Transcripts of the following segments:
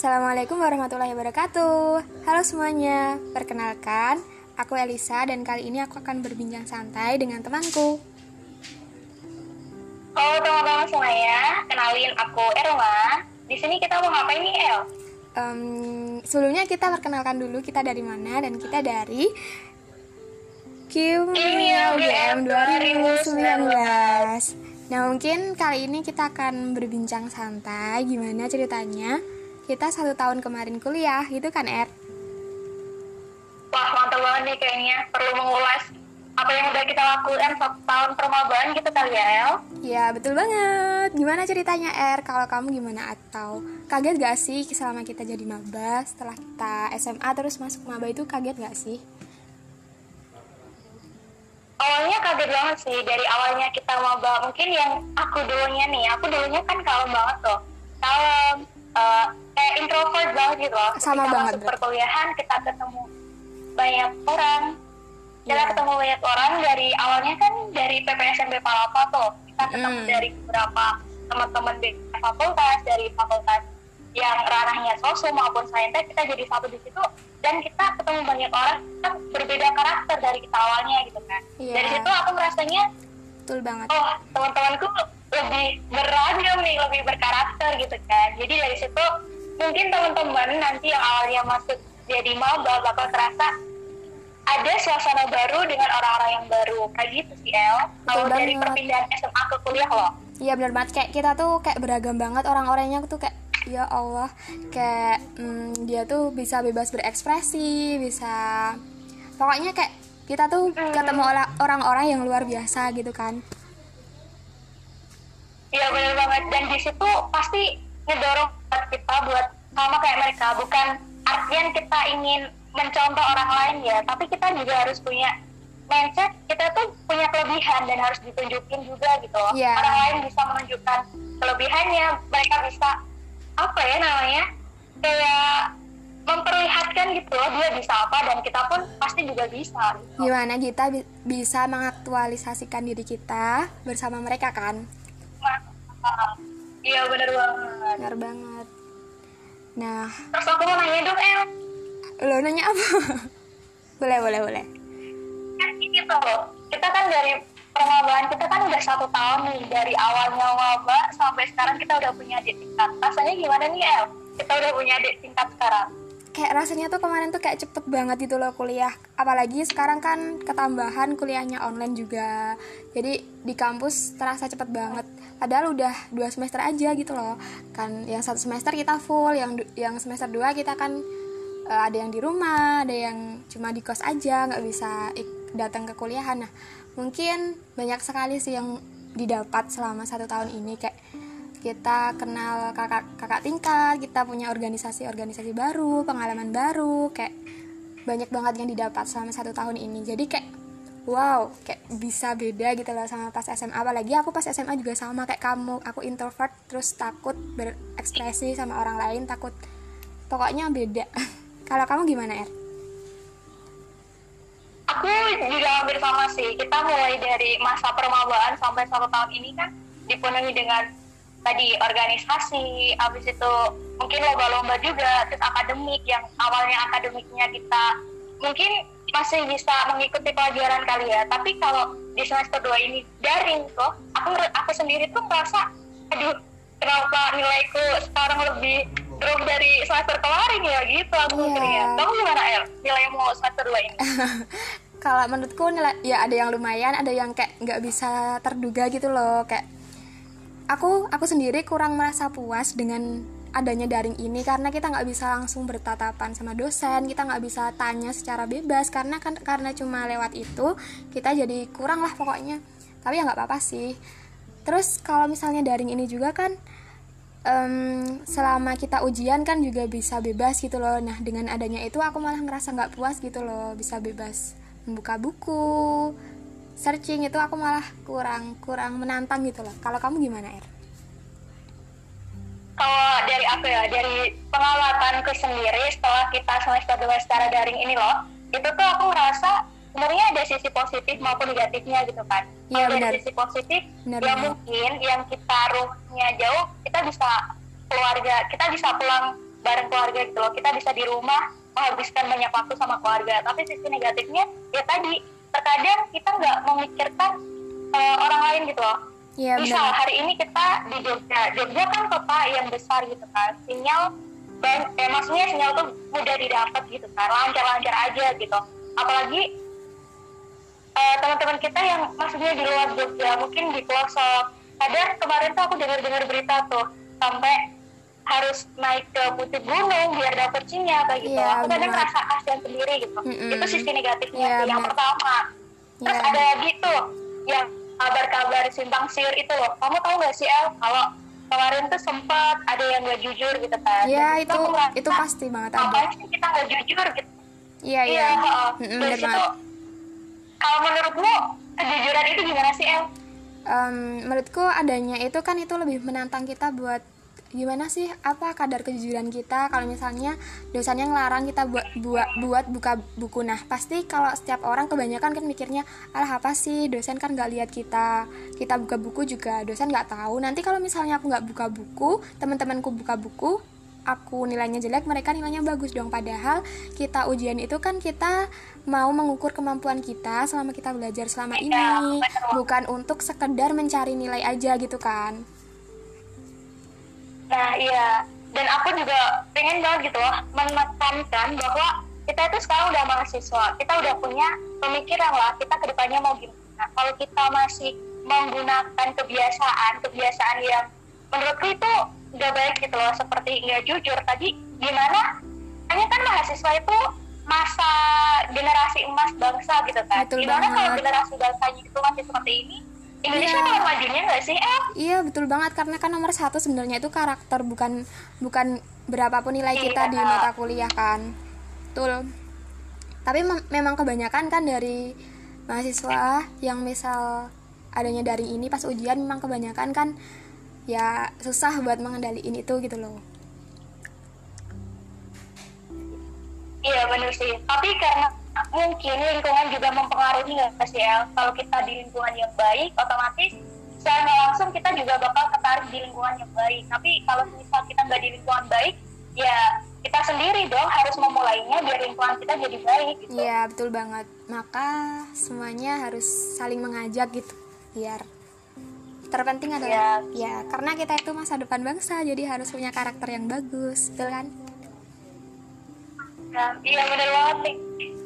Assalamualaikum warahmatullahi wabarakatuh. Halo semuanya, perkenalkan Aku Elisa dan kali ini aku akan berbincang santai dengan temanku. Halo teman-teman semuanya, kenalin aku Erma. Di sini kita mau ngapain nih El? um, Sebelumnya kita perkenalkan dulu kita dari mana Dan kita dari Kimia UGM 2019 Nah mungkin kali ini kita akan berbincang santai. Gimana ceritanya Kita satu tahun kemarin kuliah gitu kan Er? Wah mantap banget nih kayaknya perlu mengulas apa yang udah kita lakukan satu tahun permabaan gitu kali ya El? Ya betul banget Gimana ceritanya Er? Kalau kamu gimana? Atau kaget gak sih selama kita jadi maba Setelah kita SMA terus masuk maba itu kaget gak sih? Awalnya kaget banget sih dari awalnya kita maba mungkin yang aku dulunya nih aku dulunya kan kalem banget tuh kalem eh, kayak introvert banget gitu loh. Sama Ketika banget, masuk perkuliahan kita ketemu banyak orang. Kita Iya. ketemu banyak orang dari awalnya kan dari PPSMB Palapa tuh. Kita ketemu Hmm. dari beberapa teman-teman di fakultas dari fakultas yang ranahnya sosial maupun saintek kita jadi satu di situ. Dan kita ketemu banyak orang yang berbeda karakter dari kita awalnya gitu kan. Iya. dari situ aku merasanya Betul banget. Oh teman-temanku lebih beragam nih lebih berkarakter gitu kan. Jadi dari situ mungkin teman-teman nanti yang awalnya masuk jadi maba bakal terasa ada suasana baru dengan orang-orang yang baru. Kayak gitu sih El. Kalau dari perpindahan SMA ke kuliah loh. Iya benar banget. Kayak kita tuh kayak beragam banget. Orang-orangnya tuh kayak ya Allah kayak hmm, dia tuh bisa bebas berekspresi bisa pokoknya kayak kita tuh ketemu ola- orang-orang yang luar biasa gitu kan Iya benar banget. Dan di situ pasti ngedorong buat kita buat sama kayak mereka. Bukan artian kita ingin mencontoh orang lain ya tapi kita juga harus punya mindset. Kita tuh punya kelebihan dan harus ditunjukin juga gitu loh. Iya. orang lain bisa menunjukkan kelebihannya. Mereka bisa apa ya namanya kayak memperlihatkan gitu loh dia bisa apa dan kita pun pasti juga bisa gitu. gimana kita bi- bisa mengaktualisasikan diri kita bersama mereka kan iya benar banget. Benar banget. Nah. Terus aku mau nanya dong El. Lo nanya apa? Boleh boleh boleh. Kan ini tuh kita kan dari permabaan kita kan udah satu tahun nih dari awalnya maba sampai sekarang kita udah punya adik tingkat. Rasanya gimana nih El? Kita udah punya adik tingkat sekarang kayak rasanya tuh kemarin tuh kayak cepet banget gitu loh kuliah. Apalagi sekarang kan ketambahan kuliahnya online juga. Jadi di kampus terasa cepet banget. Padahal udah dua semester aja gitu loh. Kan yang satu semester kita full yang yang semester dua kita kan eh, ada yang di rumah ada yang cuma di kos aja nggak bisa datang ke kuliahan. Nah mungkin banyak sekali sih yang didapat selama satu tahun ini kayak kita kenal kakak kakak tingkat kita punya organisasi-organisasi baru pengalaman baru kayak banyak banget yang didapat selama satu tahun ini. Jadi kayak wow kayak bisa beda gitu loh sama pas SMA apalagi aku pas SMA juga sama kayak kamu. Aku introvert terus takut berekspresi sama orang lain takut pokoknya beda. Kalau kamu gimana Er? aku juga hampir sama sih. Kita mulai dari masa permabaan sampai satu tahun ini kan dipenuhi dengan tadi organisasi habis itu mungkin lomba-lomba juga terus akademik yang awalnya akademiknya kita mungkin masih bisa mengikuti pelajaran kali ya. Tapi kalau di semester 2 ini daring tuh aku aku sendiri tuh merasa aduh kenapa nilaiku sekarang lebih drop dari semester kemarin ya? Gitu aku Iya. mikirnya kamu gimana El? Nilaimu semester 2 ini? Kalau menurutku nilai ya ada yang lumayan ada yang kayak nggak bisa terduga gitu loh. Kayak aku aku sendiri kurang merasa puas dengan adanya daring ini karena kita nggak bisa langsung bertatapan sama dosen kita nggak bisa tanya secara bebas. Karena kan karena cuma lewat itu kita jadi kurang lah pokoknya. Tapi ya nggak apa-apa sih. Terus kalau misalnya daring ini juga kan em, selama kita ujian kan juga bisa bebas gitu loh. Nah dengan adanya itu aku malah ngerasa nggak puas gitu loh. Bisa bebas membuka buku searching itu aku malah kurang kurang menantang gitu loh kalau kamu gimana Er? kalau dari aku ya dari pengamatanku sendiri setelah kita semester 2 secara daring ini loh itu tuh aku ngerasa sebenarnya ada sisi positif maupun negatifnya gitu kan Iya, benar. dari sisi positif Benar ya banget. mungkin yang kita rumahnya jauh kita bisa keluarga kita bisa pulang bareng keluarga gitu loh kita bisa di rumah menghabiskan banyak waktu sama keluarga tapi sisi negatifnya ya tadi terkadang kita nggak memikirkan uh, orang lain gitu loh. Iya misal benar. hari ini kita di Jogja Jogja kan kota yang besar gitu kan. Sinyal dan eh, maksudnya sinyal tuh mudah didapat gitu kan. Lancar-lancar aja gitu. Apalagi eh, teman-teman kita yang maksudnya di luar Jogja mungkin di pelosok. Kadang kemarin tuh aku dengar-dengar berita tuh sampai harus naik ke putih gunung biar dapet sinyal kayak gitu Iya, aku kadang benar. rasa kasihan sendiri gitu Mm-mm. itu sisi negatifnya Iya, tuh yang benar. pertama terus Iya. ada lagi tuh yang kabar-kabar simpang siur itu loh kamu tahu nggak sih El kalau kemarin tuh sempat ada yang nggak jujur gitu kan Iya Dan itu aku merasa, itu pasti banget ada. sih kita nggak jujur gitu Iya iya. Dari bener situ, banget. kalau menurutmu kejujuran itu gimana sih El Em, menurutku adanya itu kan itu lebih menantang kita buat gimana sih? Apa kadar kejujuran kita kalau misalnya dosennya ngelarang kita buat buat buat buka buku? Nah pasti kalau setiap orang kebanyakan kan mikirnya alah apa sih? Dosen kan nggak lihat kita kita buka buku juga dosen nggak tahu. Nanti kalau misalnya aku nggak buka buku teman-temanku buka buku aku nilainya jelek mereka nilainya bagus dong. Padahal kita ujian itu kan kita mau mengukur kemampuan kita selama kita belajar selama Iya, ini betul. bukan untuk sekedar mencari nilai aja gitu kan Nah iya, dan aku juga pengen banget gitu loh menekankan bahwa kita itu sekarang udah mahasiswa, kita udah punya pemikiran lah kita ke depannya mau gimana. Kalau kita masih menggunakan kebiasaan, kebiasaan yang menurutku itu udah baik gitu loh, seperti nggak jujur tadi, gimana? Hanya kan mahasiswa itu masa generasi emas bangsa gitu kan. Betul gimana kalau generasi bangsanya itu masih seperti ini? Indonesia Iya. kalau majunya nggak sih? Eh, iya betul banget karena kan nomor satu sebenarnya itu karakter bukan bukan berapapun nilai kita di Iya. mata kuliah kan betul tapi mem- memang kebanyakan kan dari mahasiswa yang misal adanya daring ini pas ujian memang kebanyakan kan ya susah buat mengendaliin itu gitu loh Iya benar sih. Tapi karena mungkin lingkungan juga mempengaruhi nggak sih El? Kalau kita di lingkungan yang baik, otomatis secara langsung kita juga bakal tertarik di lingkungan yang baik. Tapi kalau misal kita nggak di lingkungan baik, ya kita sendiri dong harus memulainya biar lingkungan kita jadi baik gitu. Iya betul banget maka semuanya harus saling mengajak gitu biar terpenting adalah ya karena kita itu masa depan bangsa jadi harus punya karakter yang bagus betul kan Nah, iya bener banget nih.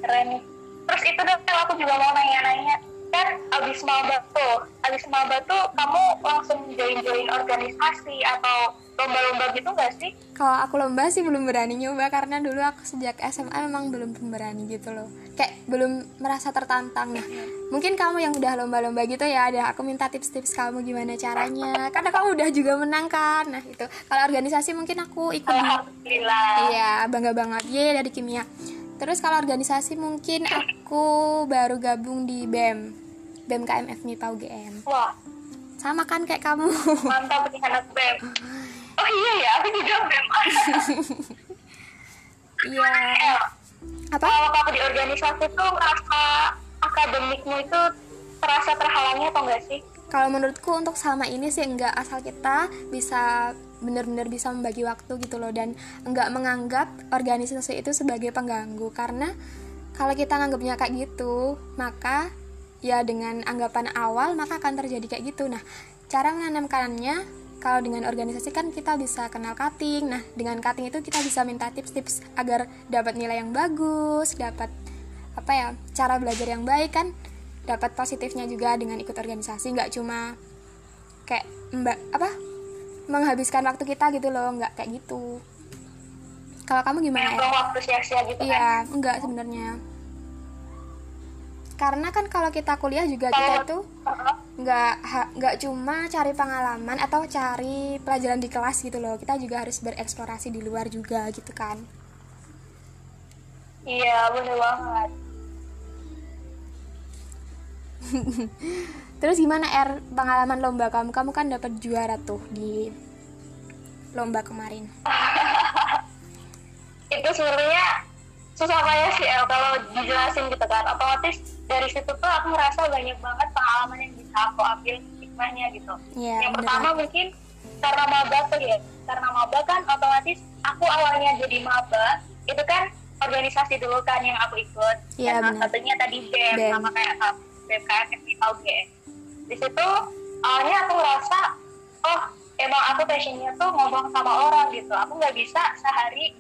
Keren nih. Terus itu dong aku juga mau nanya-nanya. Kan abis maba tuh, abis maba tuh kamu langsung join-join organisasi atau lomba-lomba gitu nggak sih? kalau aku lomba sih belum berani nyoba karena dulu aku sejak SMA memang belum berani gitu loh kayak belum merasa tertantang nah mungkin kamu yang udah lomba-lomba gitu ya ada aku minta tips-tips kamu gimana caranya karena kamu udah juga menang kan nah itu kalau organisasi mungkin aku ikut Alhamdulillah. Iya, bangga banget. Ye dari kimia. Terus kalau organisasi mungkin aku baru gabung di BEM. BEM KMF MIPA UGM. Wah, Sama kan kayak kamu. mantap nih anak BEM. Oh iya ya, aku juga BEM. Iya. Apa? kalau kamu di organisasi tuh ngerasa akademikmu itu terasa terhalangi atau enggak sih? Kalau menurutku untuk selama ini sih enggak asal kita bisa benar-benar bisa membagi waktu gitu loh. Dan enggak menganggap organisasi itu sebagai pengganggu. Karena kalau kita nganggapnya kayak gitu maka ya dengan anggapan awal maka akan terjadi kayak gitu. Nah cara menanamkannya kalau dengan organisasi kan kita bisa kenal cutting. Nah dengan cutting itu kita bisa minta tips-tips agar dapat nilai yang bagus dapat apa ya cara belajar yang baik kan dapat positifnya juga dengan ikut organisasi. Nggak cuma kayak mbak apa menghabiskan waktu kita gitu loh nggak kayak gitu. Kalau kamu gimana ya waktu sia-sia gitu kan? iya enggak sebenarnya. Karena kan kalau kita kuliah juga kita itu nggak nggak cuma cari pengalaman atau cari pelajaran di kelas gitu loh. Kita juga harus bereksplorasi di luar juga gitu kan. Iya, bener banget. terus gimana R pengalaman lomba kamu? Kamu kan dapat juara tuh di lomba kemarin. Itu sebenarnya susah kayak sih El kalau dijelasin gitu kan. Otomatis dari situ tuh aku merasa banyak banget pengalaman yang bisa aku ambil hikmahnya gitu. Iya, yang pertama mungkin karena maba tuh ya. Karena maba kan otomatis aku awalnya jadi maba itu kan organisasi dulu kan yang aku ikut. Iya, Dan satunya tadi BEM BEM. sama kayak BEM kayak FIPA UGM di situ awalnya aku ngerasa oh emang aku passionnya tuh ngomong sama orang gitu aku nggak bisa sehari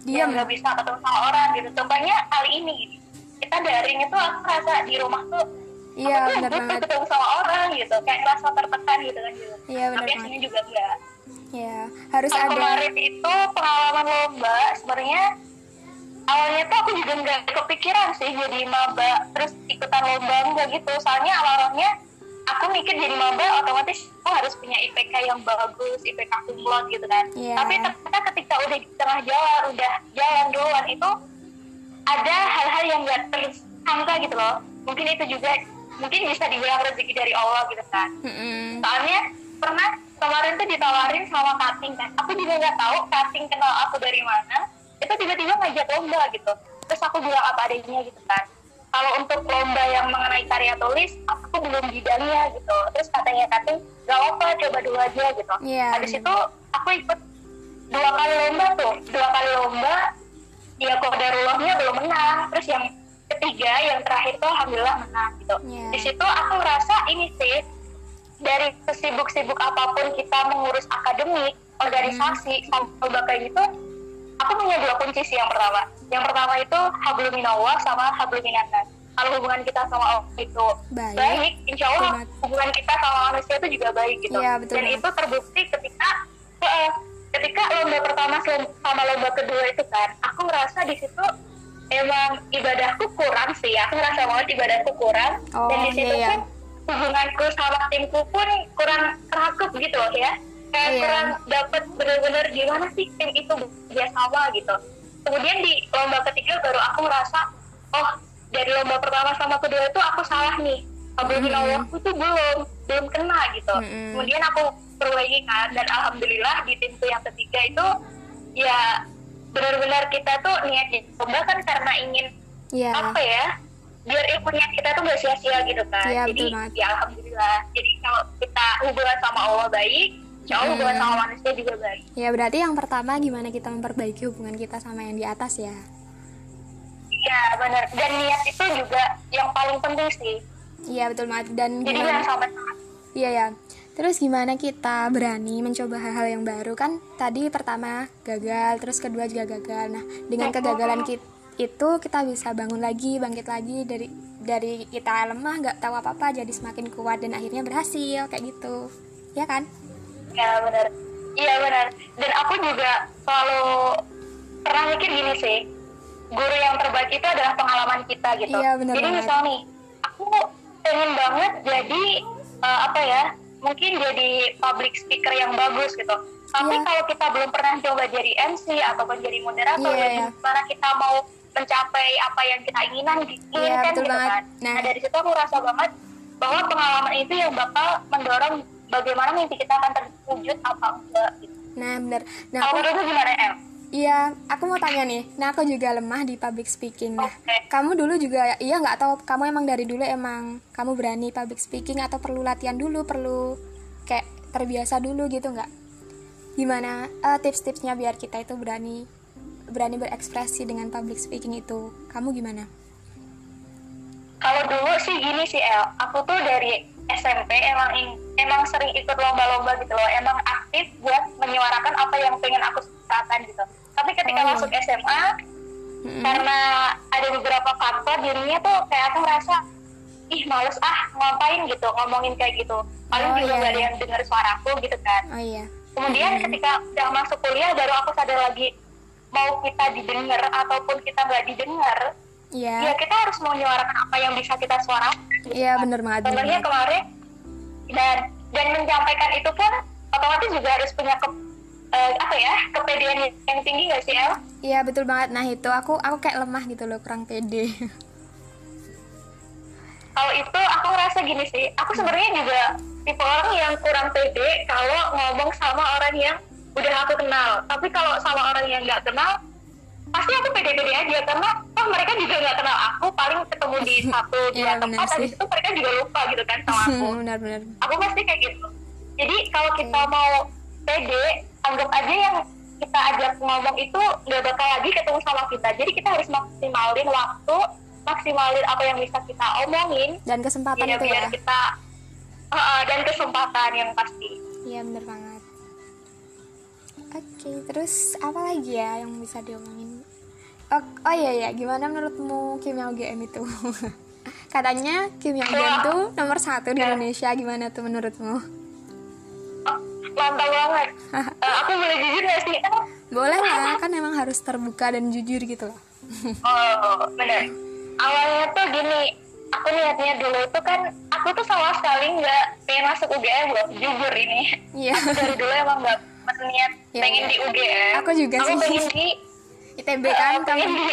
Diam. nggak bisa ketemu sama orang gitu contohnya kali ini kita daring itu aku rasa di rumah tuh Iya, aku benar banget. ketemu sama orang gitu kayak ngerasa tertekan gitu kan gitu Iya, benar tapi aslinya juga enggak Ya, harus Kalau ada. kemarin itu pengalaman lomba sebenarnya awalnya tuh aku juga nggak kepikiran sih jadi maba terus ikutan lomba enggak gitu soalnya awalnya aku mikir jadi maba otomatis aku harus punya IPK yang bagus IPK kumlot gitu kan. Iya. tapi ternyata ketika udah di tengah jalan udah jalan duluan itu ada hal-hal yang nggak tersangka gitu loh. Mungkin itu juga mungkin bisa dibilang rezeki dari Allah gitu kan. Mm-mm. soalnya pernah kemarin tuh ditawarin sama Kating kan. Aku juga nggak tahu Kating kenal aku dari mana. Itu tiba-tiba ngajak lomba gitu. Terus aku bilang apa adanya gitu kan kalau untuk lomba yang mengenai karya tulis aku belum bidangnya gitu. Terus katanya Kating gak apa coba dulu aja gitu. Iya, habis itu aku ikut dua kali lomba tuh. Dua kali lomba ya kodarullahnya belum menang. Terus yang ketiga yang terakhir tuh alhamdulillah menang gitu. Iya. di situ aku ngerasa ini sih dari sesibuk-sibuk apa pun kita mengurus akademik organisasi Hmm. sampai lomba kayak gitu aku punya dua kunci sih yang pertama. Yang pertama itu hablum minallah sama hablum minannas kalau hubungan kita sama Allah itu Baik. baik, insya Allah hubungan kita sama manusia itu juga baik gitu. Betul dan banget. itu terbukti ketika eh, ketika lomba pertama sama lomba kedua itu kan aku ngerasa di situ emang ibadahku kurang sih. Aku ngerasa banget ibadahku kurang. Oh, dan di situ iya, iya. pun hubunganku sama timku pun kurang terakup gitu loh ya kayak Iya. kurang dapet bener-bener gimana sih tim itu bekerja sama gitu kemudian di lomba ketiga baru aku ngerasa oh dari lomba pertama sama kedua itu aku salah nih Abdul Mm-mm. aku tuh belum belum kena gitu Mm-mm. kemudian aku perbaiki kan dan alhamdulillah di timku yang ketiga itu ya benar-benar kita tuh niat di lomba kan karena ingin Iya. apa ya biar ilmunya kita tuh gak sia-sia gitu kan Iya, jadi ya alhamdulillah jadi kalau kita hubungan sama Allah baik hubungan Hmm. sama manusia juga baik Ya berarti yang pertama gimana kita memperbaiki hubungan kita sama yang di atas ya. iya benar dan niat itu juga yang paling penting sih Iya betul banget dan jadi gimana? jangan sampai salah Iya ya. Terus gimana kita berani mencoba hal-hal yang baru kan? Tadi pertama gagal, terus kedua juga gagal. Nah, dengan kegagalan kita itu kita bisa bangun lagi, bangkit lagi dari dari kita lemah, nggak tahu apa-apa, jadi semakin kuat dan akhirnya berhasil kayak gitu. Ya kan? Ya benar iya benar dan aku juga selalu pernah mikir gini sih guru yang terbaik itu adalah pengalaman kita gitu Iya, benar jadi banget. misal nih aku pengen banget jadi eh, apa ya mungkin jadi public speaker yang bagus gitu tapi Iya. kalau kita belum pernah coba jadi MC ataupun jadi moderator ya iya. gimana kita mau mencapai apa yang kita inginan inginkan betul gitu banget. kan Nah. nah dari situ aku rasa banget bahwa pengalaman itu yang bakal mendorong bagaimana mimpi kita akan terwujud apa enggak gitu. Nah, bener. Nah, Kalau aku, gimana El? iya, aku mau tanya nih. Nah, aku juga lemah di public speaking. Nah, Oke. kamu dulu juga iya nggak tahu kamu emang dari dulu emang kamu berani public speaking atau perlu latihan dulu, perlu kayak terbiasa dulu gitu nggak? Gimana eh, tips-tipsnya biar kita itu berani berani berekspresi dengan public speaking itu? Kamu gimana? Kalau dulu sih gini sih El, aku tuh dari SMP emang emang sering ikut lomba-lomba gitu loh, emang aktif buat menyuarakan apa yang pengen aku suarakan gitu. Tapi ketika Oh, masuk SMA, Mm-mm. karena ada beberapa faktor jadinya tuh kayak aku ngerasa ih males ah ngapain gitu ngomongin kayak gitu paling Oh, juga iya, gak ada iya. yang dengar suaraku gitu kan Oh iya. kemudian Mm-mm. ketika udah masuk kuliah baru aku sadar lagi mau kita didengar ataupun kita nggak didengar ya Iya. kita harus mau menyuarakan apa yang bisa kita suarakan Iya, kan. bener banget, banget. kemarin dan dan menyampaikan itu pun otomatis juga harus punya ke, eh, apa ya kepedean yang tinggi nggak sih El? Iya, betul banget. Nah, itu aku aku kayak lemah gitu loh, kurang pede. kalau itu aku ngerasa gini sih aku sebenarnya juga tipe orang yang kurang pede kalau ngomong sama orang yang udah aku kenal tapi kalau sama orang yang nggak kenal pasti aku pede-pede aja karena oh mereka juga nggak kenal aku paling ketemu di satu dua Iya, tempat benar habis itu mereka juga lupa gitu kan sama aku. Benar-benar. aku pasti kayak gitu. Jadi kalau kita mau pede anggap aja yang kita ajak ngomong itu nggak bakal lagi ketemu sama kita. Jadi kita harus maksimalin waktu maksimalin apa yang bisa kita omongin. Dan kesempatan ya, itu biar ya. kita uh, dan kesempatan yang pasti. Iya bener banget. Oke terus apa lagi ya yang bisa diomongin oh, oh iya ya gimana menurutmu kimia UGM itu katanya kimia UGM tuh nomor satu di Ya. Indonesia gimana tuh menurutmu oh, mantap banget Uh, aku boleh jujur gak sih boleh lah kan emang harus terbuka dan jujur gitu loh Oh, bener. Awalnya tuh gini, aku niatnya dulu tuh kan, aku tuh sama sekali nggak pengen masuk UGM loh, jujur ini. iya Aku dari dulu emang nggak niat Iya, pengen iya. di UGM. Aku juga Aku sih. pengen di, ITB eh, kan kamu di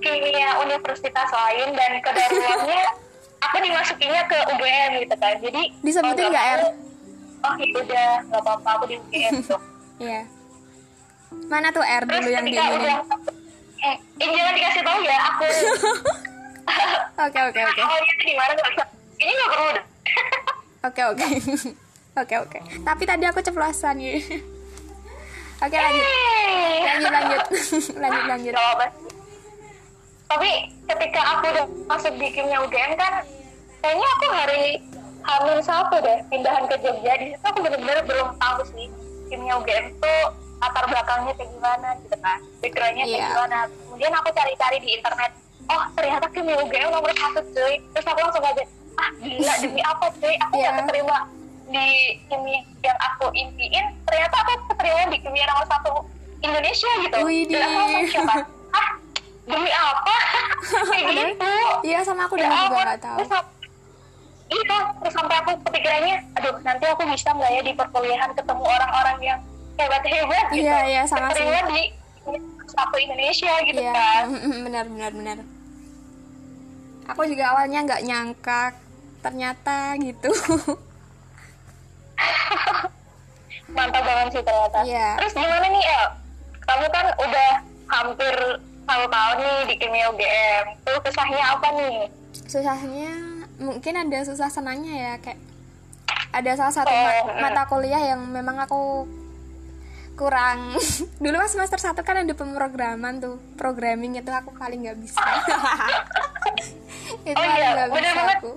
kimia universitas lain dan kedarulannya aku dimasukinnya ke UGM gitu kan. Jadi Disebutin nggak, Er? Oh ya udah, nggak apa-apa aku di UGM tuh. iya mana tuh R Terus dulu yang ketika diinin udah, eh, eh, jangan dikasih tahu ya, aku oke oke oke awalnya tuh gimana nggak usah. Ini nggak perlu. Oke oke oke oke. Tapi tadi aku ceplosan ya. Oke lanjut lanjut lanjut lanjut lanjut. Gak Tapi ketika aku udah masuk di kimia UGM kan, kayaknya aku hari hamil satu deh pindahan ke Jogja. Di situ aku bener-bener belum tahu sih kimia UGM tuh latar belakangnya kayak gimana gitu kan, pikirannya kayak Iya. gimana. Kemudian aku cari-cari di internet, oh ternyata kimia UGM nomor satu cuy. Terus aku langsung aja, ah gila demi apa cuy? Aku Iya. nggak keterima di kimia yang aku impiin. Ternyata aku keterima di kimia nomor satu Indonesia gitu. Widih. Dan aku langsung siapa? Ah demi apa? kayak gitu. Iya sama aku Ya dulu juga nggak tahu. Aku- Iya, terus sampai aku kepikirannya, aduh nanti aku bisa nggak ya di perkuliahan ketemu orang-orang yang hebat-hebat gitu. Iya, iya, sama sih. Di satu Indonesia gitu Iya kan. benar benar benar. Aku juga awalnya nggak nyangka ternyata gitu. Mantap banget sih ternyata. Iya. Terus gimana nih El? Kamu kan udah hampir satu tahun nih di kimia UGM. Tuh kesahnya apa nih? Susahnya mungkin ada susah senangnya ya kayak ada salah satu Oh, ma- mata kuliah yang memang aku kurang dulu pas semester satu kan ada pemrograman tuh programming itu aku paling nggak bisa itu Oh paling iya, nggak bener bisa banget. aku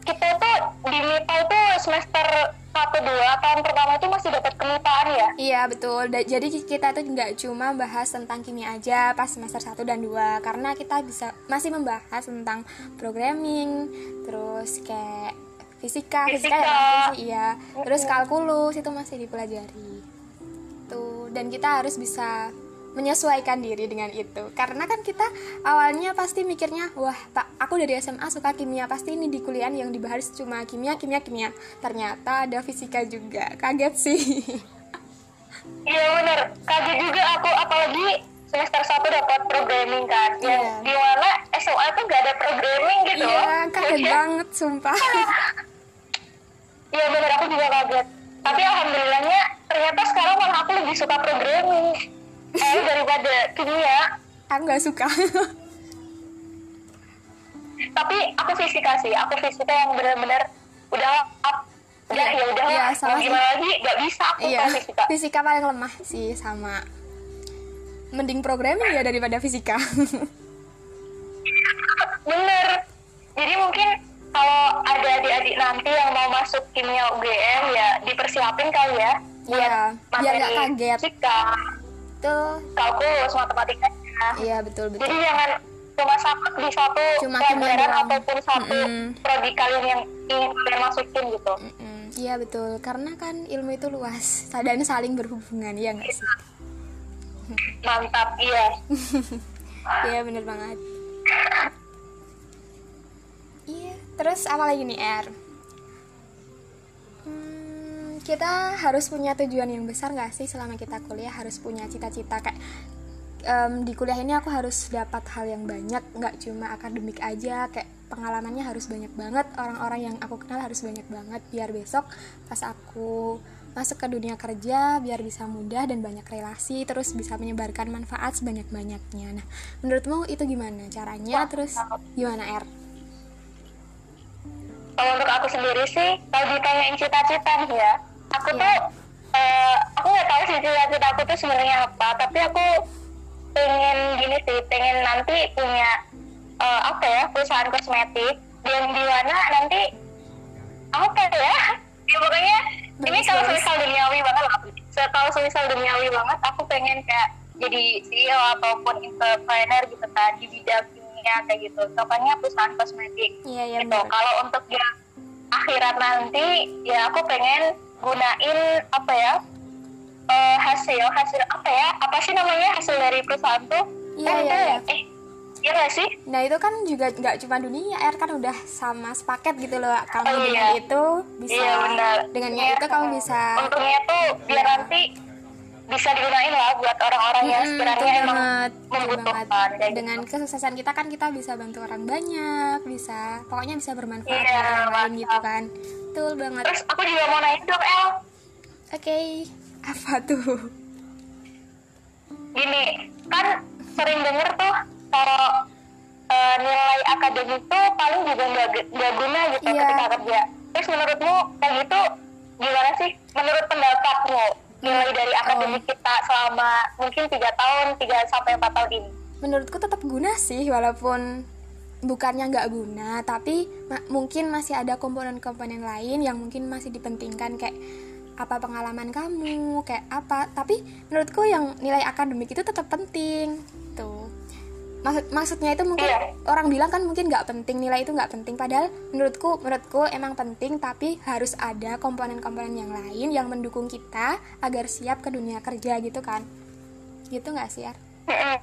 Kita tuh di MIPA itu semester 1 2 tahun pertama itu masih dapat kemipaan ya. Iya betul. Da- jadi kita tuh nggak cuma bahas tentang kimia aja pas semester 1 dan 2 karena kita bisa masih membahas tentang programming, terus kayak fisika, fisika, Fisika. ya sih, iya. Terus kalkulus itu masih dipelajari. Tuh, dan kita harus bisa menyesuaikan diri dengan itu. Karena kan kita awalnya pasti mikirnya, wah, Pak, aku dari SMA suka kimia, pasti ini di kuliah yang dibahas cuma kimia, kimia, kimia. Ternyata ada fisika juga. Kaget sih. Iya bener, kaget juga aku apalagi semester 1 dapat programming kan. Yang Iya. di mana SOA tuh gak ada programming gitu. Iya, kaget Jadi, banget sumpah. Iya bener, aku juga kaget. Tapi alhamdulillahnya ternyata sekarang malah aku lebih suka programming. Eh, daripada kimia. Aku nggak suka. Tapi aku fisika sih, aku fisika yang bener-bener udah up. Udah ya udah iya, lah, sama mau sih. gimana lagi, gak bisa aku iya, fisika. fisika paling lemah sih sama. Mending programming ya daripada fisika. Bener. Jadi mungkin kalau ada adik-adik nanti yang mau masuk kimia UGM ya dipersiapin kali ya. Iya, biar nggak kaget. Fisika, Tuh, kalkulus, matematikanya. iya betul betul. Jadi jangan cuma saklek di satu Cuma pelajaran ataupun satu Mm-mm. prodi kalian yang ingin kalian masukin gitu. Mm-mm, Iya betul, karena kan ilmu itu luas dan saling berhubungan, ya nggak sih? Mantap, iya. Iya bener banget. Iya, terus apa lagi nih R? Kita harus punya tujuan yang besar nggak sih selama kita kuliah? Harus punya cita-cita kayak em, di kuliah ini aku harus dapat hal yang banyak nggak cuma akademik aja. Kayak pengalamannya harus banyak banget orang-orang yang aku kenal harus banyak banget. Biar besok pas aku masuk ke dunia kerja biar bisa mudah dan banyak relasi terus bisa menyebarkan manfaat sebanyak-banyaknya. Nah menurutmu itu gimana caranya? Terus gimana R? Kalau untuk aku sendiri sih, kalau ditanyain cita-cita nih ya, aku Iya. tuh, eh, aku nggak tahu sih cita-cita aku tuh sebenarnya apa tapi aku pengen gini sih pengen nanti punya eh, apa ya perusahaan kosmetik yang di mana nanti apa ya ya pokoknya ini kalau semisal duniawi banget lah kalau semisal duniawi banget aku pengen kayak jadi CEO ataupun entrepreneur gitu kan di bidang kimia kayak gitu contohnya perusahaan kosmetik. Iya iya gitu. kalau untuk yang akhirat nanti ya aku pengen gunain apa ya eh, hasil hasil apa ya apa sih namanya hasil dari perusahaan tuh Iya, Kan iya, iya. ya? eh iya gak sih Nah itu kan juga nggak cuma dunia air kan udah sama sepaket gitu loh kamu Oh, dengan iya. itu bisa iya benar dengannya Iya, itu kamu bisa untungnya tuh biar Iya. nanti bisa digunain lah buat orang-orang yang Mm-mm, sekiranya betul emang banget, membutuhkan banget. kayak dengan gitu. kesuksesan kita kan kita bisa bantu orang banyak bisa pokoknya bisa bermanfaat Iya, buat orang lain gitu kan betul banget. Terus aku juga mau nanya dong El. Oke. Apa tuh? Gini kan sering denger tuh kalau eh, nilai akademik tuh paling juga nggak nggak guna gitu Iya. ketika kerja. Terus menurutmu kayak gitu gimana sih? Menurut pendapatmu nilai dari akademik kita selama mungkin tiga tahun tiga sampai empat tahun ini? Menurutku tetap guna sih walaupun bukannya nggak guna tapi ma- mungkin masih ada komponen-komponen lain yang mungkin masih dipentingkan kayak apa pengalaman kamu kayak apa tapi menurutku yang nilai akademik itu tetap penting tuh maksud maksudnya itu mungkin Iya. orang bilang kan mungkin nggak penting nilai itu nggak penting padahal menurutku menurutku emang penting tapi harus ada komponen-komponen yang lain yang mendukung kita agar siap ke dunia kerja gitu kan gitu nggak sih Ar? Mm-mm.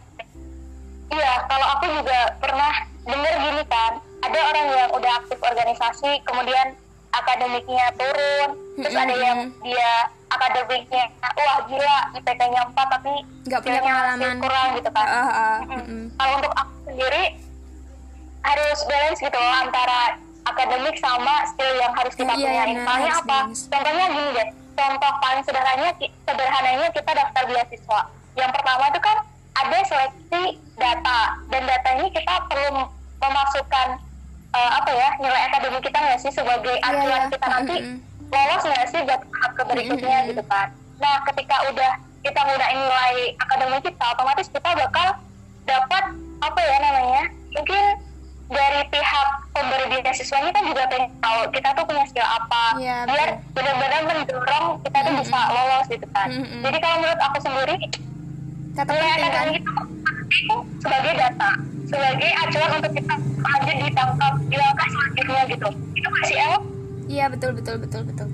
Iya, kalau aku juga pernah denger gini kan, ada orang yang udah aktif organisasi, kemudian akademiknya turun, terus ada Mm-mm. yang dia akademiknya, wah gila, IPK-nya 4 tapi Nggak punya pengalaman. kurang gitu kan. Ah, ah, Mm-mm. mm-mm. Kalau untuk aku sendiri, harus balance gitu loh antara akademik sama skill yang harus kita benar, Soalnya harus apa? balance. Contohnya gini deh, contoh paling sederhananya, sederhananya kita daftar beasiswa. Yang pertama itu kan ada seleksi data, dan data ini kita perlu memasukkan eh, apa ya nilai akademik kita nggak sih sebagai Iya, acuan iya. kita nanti Mm-mm. lolos nggak sih buat tahap ke berikutnya Mm-mm. gitu kan. Nah ketika udah kita gunain nilai akademik kita, otomatis kita bakal dapat apa ya namanya mungkin dari pihak pemberi beasiswanya kan juga pengen tahu kita tuh punya skill apa Iya, biar benar-benar mendorong kita tuh bisa lolos gitu kan Mm-mm. jadi kalau menurut aku sendiri tetap nilai kan akademik itu sebagai data sebagai acuan untuk kita lanjut ditangkap di langkah selanjutnya gitu. Itu masih El? Iya betul betul betul betul.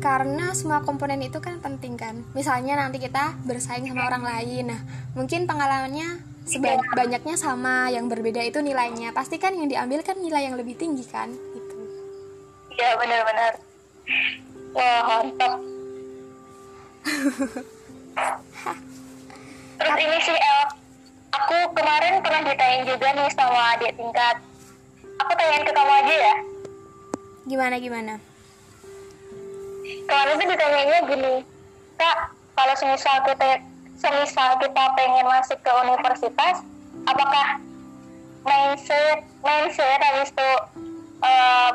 Karena semua komponen itu kan penting kan? Misalnya nanti kita bersaing sama orang lain. Nah mungkin pengalamannya seba- banyaknya sama yang berbeda itu nilainya. Pasti kan yang diambil kan nilai yang lebih tinggi kan? Gitu. Iya benar-benar wah mantap. Terus ini sih El aku kemarin pernah ditanyain juga nih sama adik tingkat. Aku tanyain ke kamu aja ya. Gimana gimana? Kemarin tuh ditanyainnya gini kak kalau semisal kita semisal kita pengen masuk ke universitas apakah mindset mindset habis itu eh,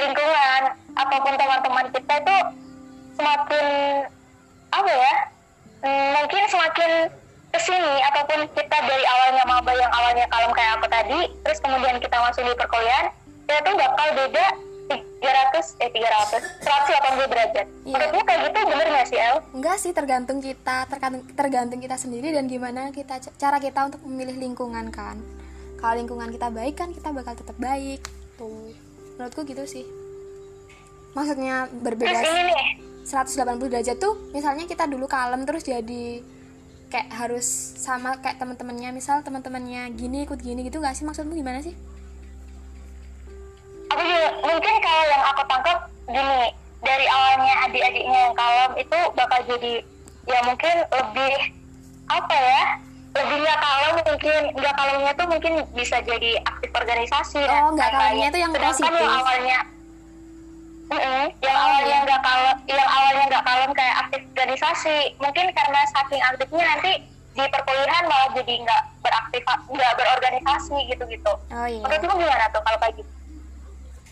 lingkungan ataupun teman-teman kita itu semakin apa ya hmm, mungkin semakin ke sini ataupun kita dari awalnya maba yang awalnya kalem kayak aku tadi terus kemudian kita masuk di perkuliahan kita tuh bakal beda 300 eh 300 180 derajat. Iya. menurutmu kayak gitu bener gak sih El? enggak sih tergantung kita tergantung tergantung kita sendiri dan gimana kita cara kita untuk memilih lingkungan kan. Kalau lingkungan kita baik kan kita bakal tetap baik tuh. Menurutku gitu sih. Maksudnya terus berbeda ini nih. 180 derajat tuh misalnya kita dulu kalem terus jadi kayak harus sama kayak teman-temannya misal teman-temannya gini ikut gini gitu gak sih? Maksudmu gimana sih? Aku juga mungkin kalau yang aku tangkap gini dari awalnya adik-adiknya yang kalem itu bakal jadi ya mungkin lebih apa ya? Lebih nggak kalem mungkin. Nggak kalemnya tuh mungkin bisa jadi aktif organisasi Oh, nggak kalemnya tuh yang sedangkan positif. yang awalnya Mm-mm, yang Oh, awalnya iya. nggak kalem yang awalnya nggak kalem kayak aktif organisasi mungkin karena saking aktifnya nanti di perkuliahan malah jadi nggak beraktif nggak berorganisasi gitu gitu oh iya. Menurutmu gimana tuh kalau kayak gitu?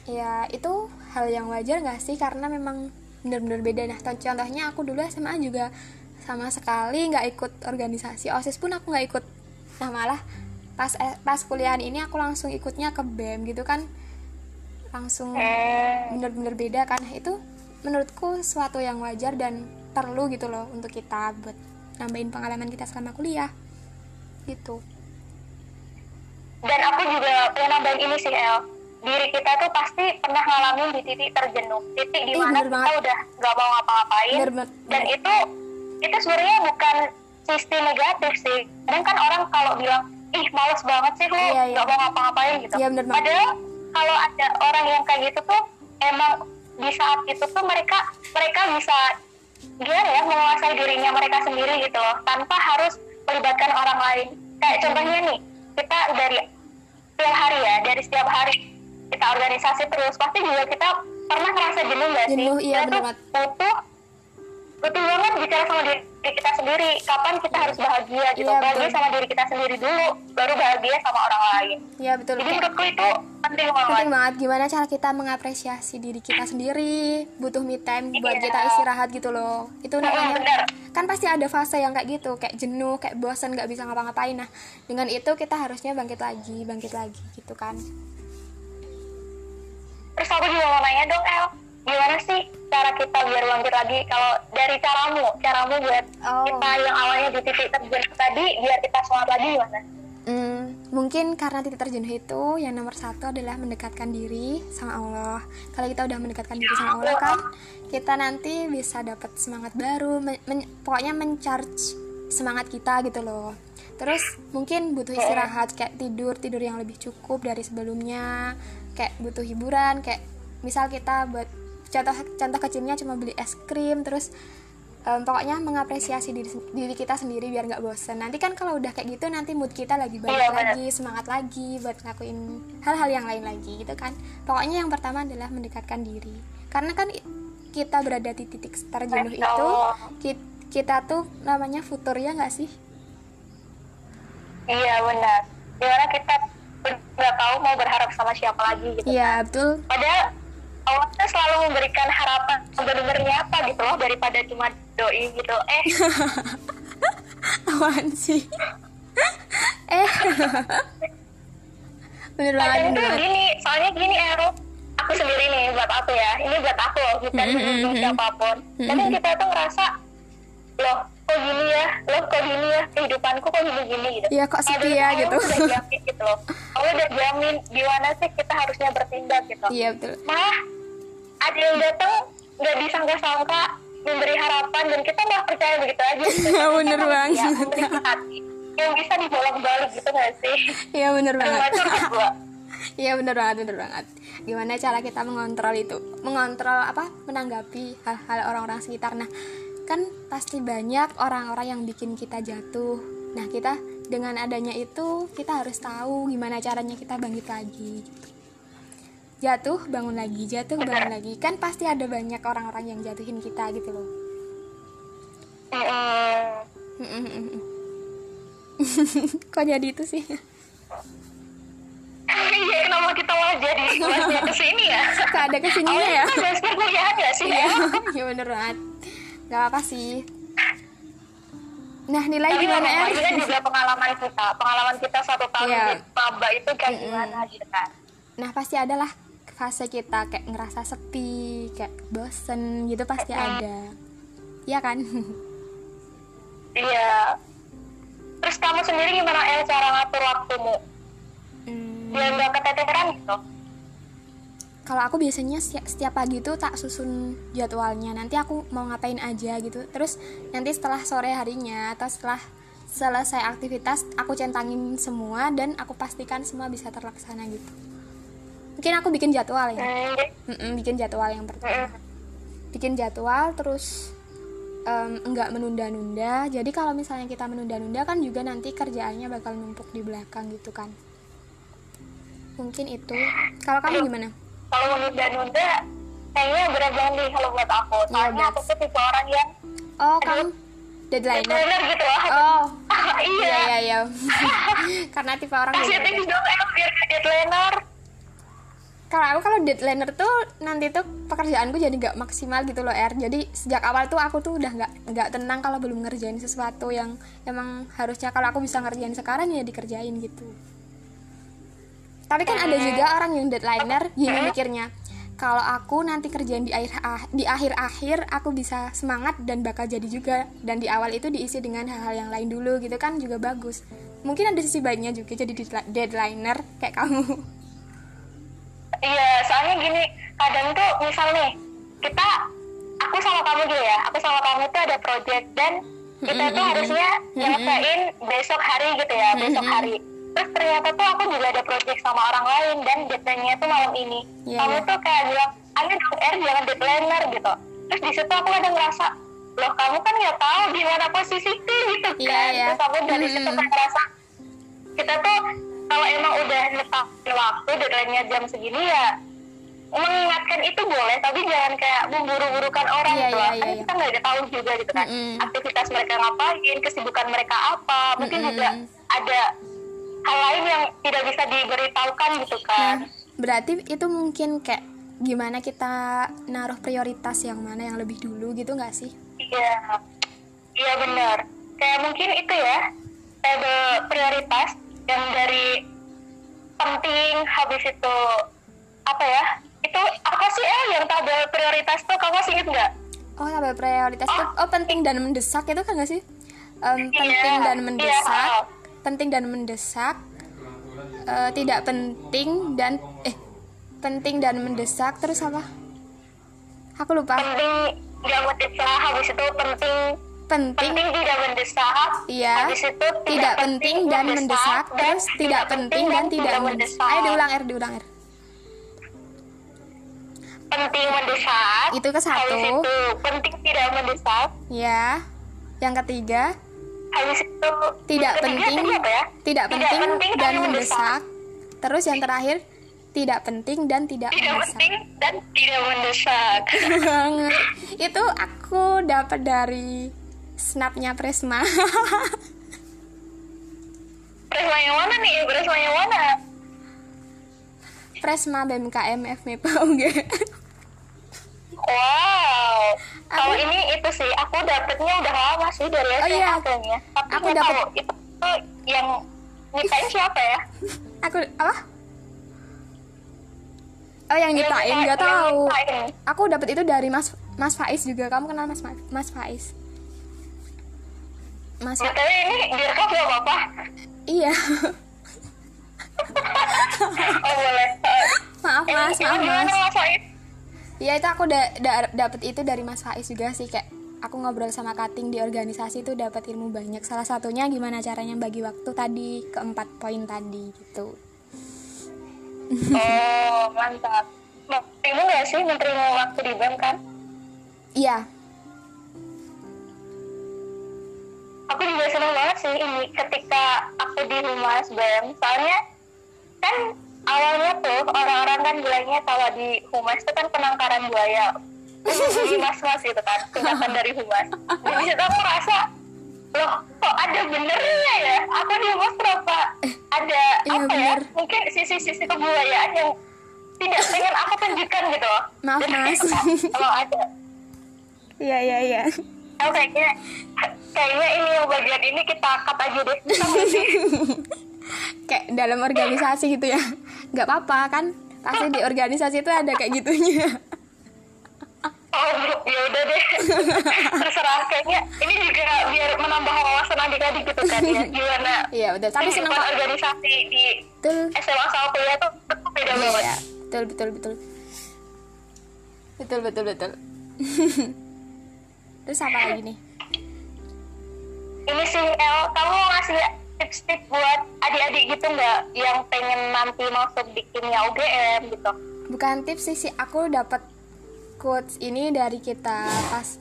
Ya itu hal yang wajar gak sih? Karena memang bener-bener beda. Nah contohnya aku dulu SMA juga sama sekali nggak ikut organisasi. Osis pun aku nggak ikut. Nah malah pas eh, pas kuliahan ini aku langsung ikutnya ke bem gitu kan langsung Hmm. bener-bener beda kan itu menurutku suatu yang wajar dan perlu gitu loh untuk kita buat nambahin pengalaman kita selama kuliah gitu dan aku juga pengen nambahin ini sih El diri kita tuh pasti pernah ngalamin di titik terjenuh titik di mana bener kita banget. udah nggak mau ngapa-ngapain Bener banget. dan itu itu sebenarnya bukan sisi negatif sih dan kan orang kalau bilang ih males banget sih lu Iya, nggak iya. mau ngapa-ngapain gitu Iya, bener banget. padahal kalau ada orang yang kayak gitu tuh emang di saat itu tuh mereka mereka bisa gimana ya menguasai dirinya mereka sendiri gitu loh tanpa harus melibatkan orang lain. Kayak contohnya nih kita dari setiap hari ya dari setiap hari kita organisasi terus pasti juga kita pernah ngerasa jenuh gak sih? Jenuh, iya, kita bener tuh butuh butuh banget bicara sama diri kita sendiri. Kapan kita harus bahagia gitu? Iya, bahagia betul. sama diri kita sendiri dulu baru bahagia sama orang lain. Ya betul jadi menurutku itu penting banget. penting banget. Gimana cara kita mengapresiasi diri kita sendiri? Butuh me time buat Iya. kita istirahat gitu loh. Itu namanya bener. kan pasti ada fase yang kayak gitu kayak jenuh kayak bosan nggak bisa ngapa-ngapain. Nah dengan itu kita harusnya bangkit lagi bangkit lagi gitu kan. Terus aku juga mau nanya dong El. Gimana sih cara kita biar bangkit lagi kalau dari caramu caramu buat Oh. kita yang awalnya di titik terjenuh tadi biar kita semangat lagi gimana Hmm, mungkin karena titik terjenuh itu yang nomor satu adalah mendekatkan diri sama Allah. Kalau kita udah mendekatkan diri sama Allah kan, kita nanti bisa dapat semangat baru, men- men- pokoknya mencharge semangat kita gitu loh. Terus mungkin butuh istirahat kayak tidur tidur yang lebih cukup dari sebelumnya, kayak butuh hiburan kayak misal kita buat contoh contoh kecilnya cuma beli es krim terus em, pokoknya mengapresiasi diri, diri kita sendiri biar nggak bosen. Nanti kan kalau udah kayak gitu nanti mood kita lagi balik Iya, bener. lagi semangat lagi buat ngelakuin hal-hal yang lain lagi gitu kan. Pokoknya yang pertama adalah mendekatkan diri. Karena kan kita berada di titik terjenuh itu Allah. ki- kita tuh namanya futur ya nggak sih? Iya benar. Gimana kita nggak tahu mau berharap sama siapa lagi gitu iya betul. Padahal Allah tuh selalu memberikan harapan benar-benar nyata gitu loh daripada cuma doi gitu? Eh. Apaan sih? Eh. Bener banget kadang bener tuh banget. gini soalnya gini El aku sendiri nih buat aku ya. Ini buat aku loh bukan Mm, mm, untuk mm. siapa pun. Kadang kita tuh ngerasa loh kok gini ya? Loh kok gini ya? Kehidupanku kok gini gini gitu. Iya, kok Padahal ya, Allah gitu. udah jamin gitu loh. Allah udah jamin gimana sih kita harusnya bertindak gitu. Iya betul. Malah ada yang datang nggak disangka-sangka memberi harapan dan kita nggak percaya begitu aja. Bener Kita banget. Ya, yang bisa dibolak-balik gitu nggak sih iya bener banget. Iya bener banget, bener banget. Gimana cara kita mengontrol itu? Mengontrol apa? Menanggapi hal-hal orang-orang sekitar. Nah, kan pasti banyak orang-orang yang bikin kita jatuh. Nah, kita dengan adanya itu kita harus tahu gimana caranya kita bangkit lagi. gitu. Jatuh, bangun lagi, jatuh, bangun lagi. Kan pasti ada banyak orang-orang yang jatuhin kita gitu loh. Kok jadi itu sih? Iya, kenapa kita malah jadi malah ke sini ya? Kok ada ke sininya ya? Perkuliahan nggak sih? Iya bener banget. Gak apa sih. Nah, nilai Tapi gimana ya? ini kan juga pengalaman kita, pengalaman kita satu tahun Iya. di maba itu kayak gimana gitu kan? Nah, pasti adalah fase kita kayak ngerasa sepi, kayak bosen gitu pasti ada. Iya kan? Iya. Terus kamu sendiri gimana El cara ngatur waktumu? Hmm, Biar nggak keteteran gitu? kalau aku biasanya setiap, setiap pagi tuh tak susun jadwalnya. Nanti aku mau ngapain aja gitu. Terus nanti setelah sore harinya atau setelah selesai aktivitas aku centangin semua dan aku pastikan semua bisa terlaksana gitu. Mungkin aku bikin jadwal ya. Hmm, Mm-mm, bikin jadwal yang pertama. mm-mm. bikin jadwal terus em, enggak menunda-nunda jadi kalau misalnya kita menunda-nunda kan juga nanti kerjaannya bakal numpuk di belakang gitu kan mungkin itu kalau kamu gimana Kalau menunda-nunda, kayaknya berat banget nih kalau buat aku. Iya, Soalnya berat. aku tuh tipe orang yang oh kamu deadline bener gitu loh. oh iya. iya iya iya karena tipe orang Kasih tips dong deadlineer. Kalau aku kalau deadlineer tuh nanti tuh pekerjaanku jadi nggak maksimal gitu loh R. Jadi sejak awal tuh aku tuh udah nggak nggak tenang kalau belum ngerjain sesuatu yang emang harusnya kalau aku bisa ngerjain sekarang ya dikerjain gitu. Tapi kan ada juga orang yang deadlineer gini mikirnya. Kalau aku nanti kerjain di akhir ah- di akhir-akhir aku bisa semangat dan bakal jadi juga. Dan di awal itu diisi dengan hal-hal yang lain dulu gitu kan juga bagus. Mungkin ada sisi baiknya juga jadi deadli- deadlineer kayak kamu Iya, soalnya gini, kadang tuh misal nih, kita, aku sama kamu gitu ya, aku sama kamu tuh ada project dan kita tuh harusnya nyelesain besok hari gitu ya, besok hari. Terus ternyata tuh aku juga ada project sama orang lain dan deadline-nya tuh malam ini. Iya, kamu tuh kayak bilang, ayo dong R jangan deadlineer gitu. Terus di situ aku ada ngerasa, loh kamu kan nggak tahu gimana posisiku gitu Iya, kan. iya. Terus aku dari situ kayak ngerasa, kita tuh kalau emang udah netapin waktu deadline-nya jam segini ya mengingatkan itu boleh tapi jangan kayak memburu-burukan orang Iya, gitu loh iya, kan iya. kita nggak ada tahu juga gitu kan Mm-mm. aktivitas mereka ngapain kesibukan mereka apa mungkin Mm-mm. juga ada hal lain yang tidak bisa diberitahukan gitu Nah, kan berarti itu mungkin kayak gimana kita naruh prioritas yang mana yang lebih dulu gitu nggak sih? iya iya benar kayak mungkin itu ya tabel prioritas yang dari penting habis itu apa ya? Itu apa sih eh yang tabel prioritas tuh? Kamu masih inget nggak? Oh, tabel prioritas itu oh. Penting dan mendesak itu kan nggak sih? Em, penting Iya, dan iya. mendesak, penting dan mendesak, eh, tidak penting dan eh penting dan mendesak. Terus apa? Aku lupa. penting nggak mendesak habis itu penting Penting, penting tidak mendesak iya. itu Tidak penting dan mendesak, terus tidak penting dan tidak mendesak. Ayo diulang R, diulang R. penting mendesak Itu ke satu. habis itu penting tidak mendesak Ya. Yang ketiga, habis itu tidak ketiga penting ya tidak penting penting dan tapi mendesak terus yang terakhir tidak penting dan tidak tidak mendesak penting dan tidak mendesak banget itu aku dapat dari snapnya Presma. Presma yang mana nih? Presma yang mana? Presma BMKM FMIP enggak wow. Kalau ini itu sih aku dapetnya udah lama sih dari Oh, SMA iya. kayaknya. Tapi Aku nggak dapet- tahu itu yang nyiptain siapa ya? Aku apa? Oh yang nyiptain Yang nggak tahu. nyiptain. aku dapat itu dari Mas Mas Faiz juga. Kamu kenal Mas Ma- Mas Faiz Mas Fa- BTW ini direkam gak apa-apa? iya Oh boleh. maaf Mas maaf Mas? Iya itu aku da da- dapet itu dari Mas Faiz juga sih kayak aku ngobrol sama Kating di organisasi itu dapat ilmu banyak. Salah satunya gimana caranya bagi waktu tadi keempat poin tadi gitu. Oh mantap. Menterimu gak sih menterimu waktu di BEM kan? Iya, Aku juga seneng banget sih ini ketika aku di humas BEM. Soalnya kan awalnya tuh orang-orang kan bilangnya kalau di humas itu kan penangkaran buaya. Di mas-mas gitu kan, tingkatan dari humas. Dan di situ aku rasa, loh kok ada benernya ya? Aku di humas berapa? Ada Iya, apa bener. ya? Mungkin sisi-sisi kebudayaan yang tidak pengen aku tunjukkan gitu loh. Maaf, Mas. Kalau ada. iya iya iya. Oh, kayaknya kayaknya ini yang bagian ini kita cut aja deh. Kayak dalam organisasi gitu ya. nggak apa-apa kan? Pasti di organisasi itu ada kayak gitunya. Oh, ya udah deh. Terserah kayaknya ini juga biar menambah wawasan adik-adik gitu kan ya. Gimana? Iya betul. Tapi kok. organisasi di Betul. SMA sama kuliah tuh betul beda Iya, banget. iya. betul betul betul. Betul betul betul. Terus apa lagi nih? Ini sih El, kamu ngasih tips-tips buat adik-adik gitu nggak? Yang pengen nanti masuk di kimia UGM gitu? bukan tips sih sih. Aku dapat quotes ini dari kita pas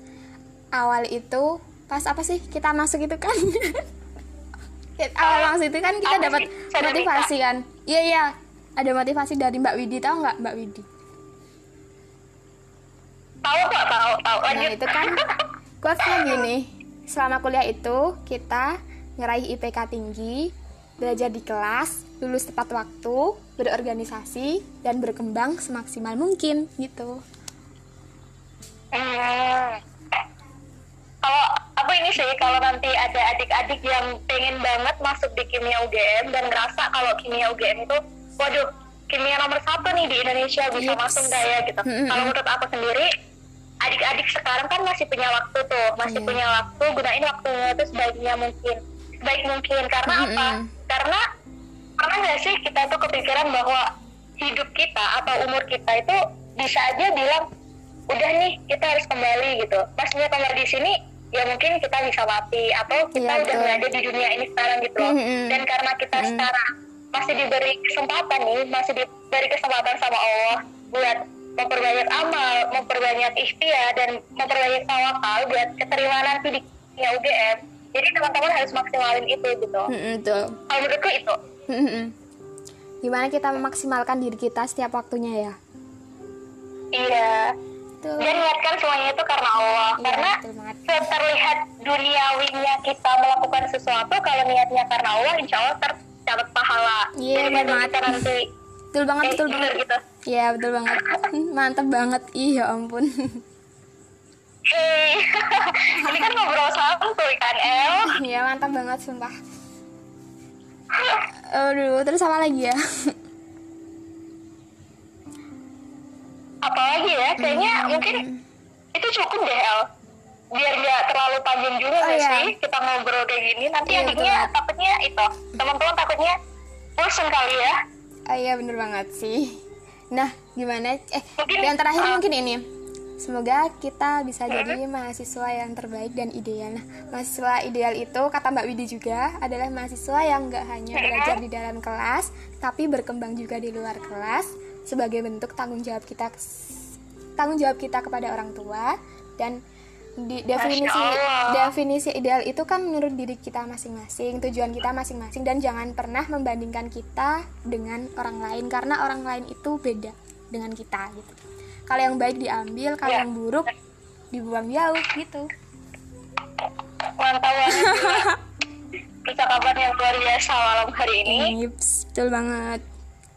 awal itu. Pas apa sih? Kita masuk itu kan? Awal masuk itu kan kita Apa dapat motivasi kan? Iya iya. Ada motivasi dari Mbak Widi tahu nggak Mbak Widi Tahu kok, tahu, tahu. nah Lanjut. itu kan quotesnya gini selama kuliah itu kita ngeraih IPK tinggi belajar di kelas lulus tepat waktu, berorganisasi, dan berkembang semaksimal mungkin gitu. Hmm. Kalau aku ini sih kalau nanti ada adik-adik yang pengen banget masuk di kimia UGM dan ngerasa kalau kimia UGM itu, waduh, kimia nomor satu nih di Indonesia bisa Yes. masuk nggak ya gitu. Mm-mm. Kalau menurut aku sendiri, adik-adik sekarang kan masih punya waktu tuh, masih Iya. punya waktu gunain waktunya itu sebaiknya mungkin, sebaik mungkin. Karena apa? Mm-mm. Karena pernah nggak sih kita tuh kepikiran bahwa hidup kita atau umur kita itu bisa aja bilang udah nih kita harus kembali gitu. Maksudnya kembali di sini ya mungkin kita bisa mati atau kita Iya, udah betul. nggak ada di dunia ini sekarang gitu loh. Mm-mm. Dan karena kita Mm. sekarang masih diberi kesempatan nih, masih diberi kesempatan sama Allah buat memperbanyak amal, memperbanyak ikhtiar dan memperbanyak tawakal buat keterima nanti di dunia UGM. Jadi teman-teman harus maksimalin itu gitu. Mm-mm, betul. Kalau menurutku itu. Mm-mm. Gimana kita memaksimalkan diri kita setiap waktunya ya? Iya. Betul. Dan niatkan semuanya itu karena Allah. Iya, karena betul terlihat duniawinya kita melakukan sesuatu, kalau niatnya karena Allah, insya Allah tercatat pahala. Iya, benar bantu banget. nanti Betul banget, betul banget. gitu. Iya, betul banget. Mantap banget. Ih, ya ampun. Eh, ini kan ngobrol santuy kan, El? Iya, mantap banget sumpah. Aduh, terus apa lagi ya? Apalagi ya, kayaknya Hmm. mungkin itu cukup deh, El. Biar nggak terlalu panjang juga Oh, iya. sih kita ngobrol kayak gini. Nanti Iya, adiknya takutnya itu, teman-teman takutnya bosen kali ya. Ah, iya bener banget sih. Nah, gimana? Eh, Mungkin, yang terakhir uh, mungkin ini. Semoga kita bisa jadi mahasiswa yang terbaik dan ideal. Nah, mahasiswa ideal itu kata Mbak Widi juga adalah mahasiswa yang nggak hanya belajar di dalam kelas, tapi berkembang juga di luar kelas sebagai bentuk tanggung jawab kita tanggung jawab kita kepada orang tua dan di definisi definisi ideal itu kan menurut diri kita masing-masing, tujuan kita masing-masing dan jangan pernah membandingkan kita dengan orang lain karena orang lain itu beda dengan kita gitu. Kalau yang baik diambil, kalau Ya. yang buruk dibuang jauh gitu. Mantap banget. Percakapan yang luar biasa malam hari ini. Yips, betul banget.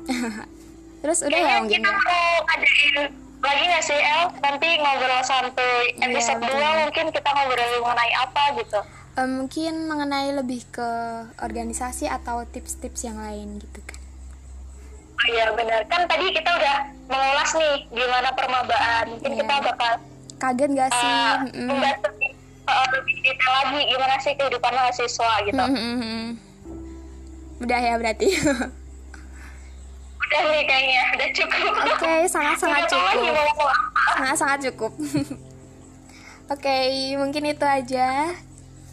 Terus udah ya Kayaknya mungkin kita ya. mau adain lagi nggak sih El? Nanti ngobrol santuy. Iya, Episode. 2 mungkin kita ngobrol mengenai apa gitu. Eh, mungkin mengenai lebih ke organisasi atau tips-tips yang lain gitu kan. Oh iya benar. Kan tadi kita udah mengulas nih gimana permabaan. Mungkin Iya. kita bakal Kaget gak sih? uh, membahas lebih, uh, lebih detail lagi gimana sih kehidupan mahasiswa gitu. Mm-mm. Udah ya berarti. Udah nih kayaknya, udah cukup. Oke, sangat-sangat Nggak tahu lagi cukup. apa. Sangat-sangat cukup. Oke, mungkin itu aja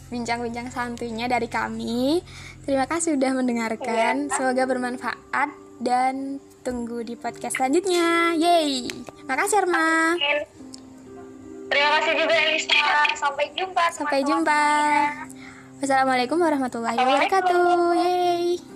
bincang-bincang santuinya dari kami. Terima kasih sudah mendengarkan. Iya. Semoga bermanfaat dan tunggu di podcast selanjutnya. Yeay. Makasih Arma. Terima kasih juga Elisa. Sampai jumpa. Sampai jumpa. Wassalamualaikum warahmatullahi wabarakatuh. Yeay.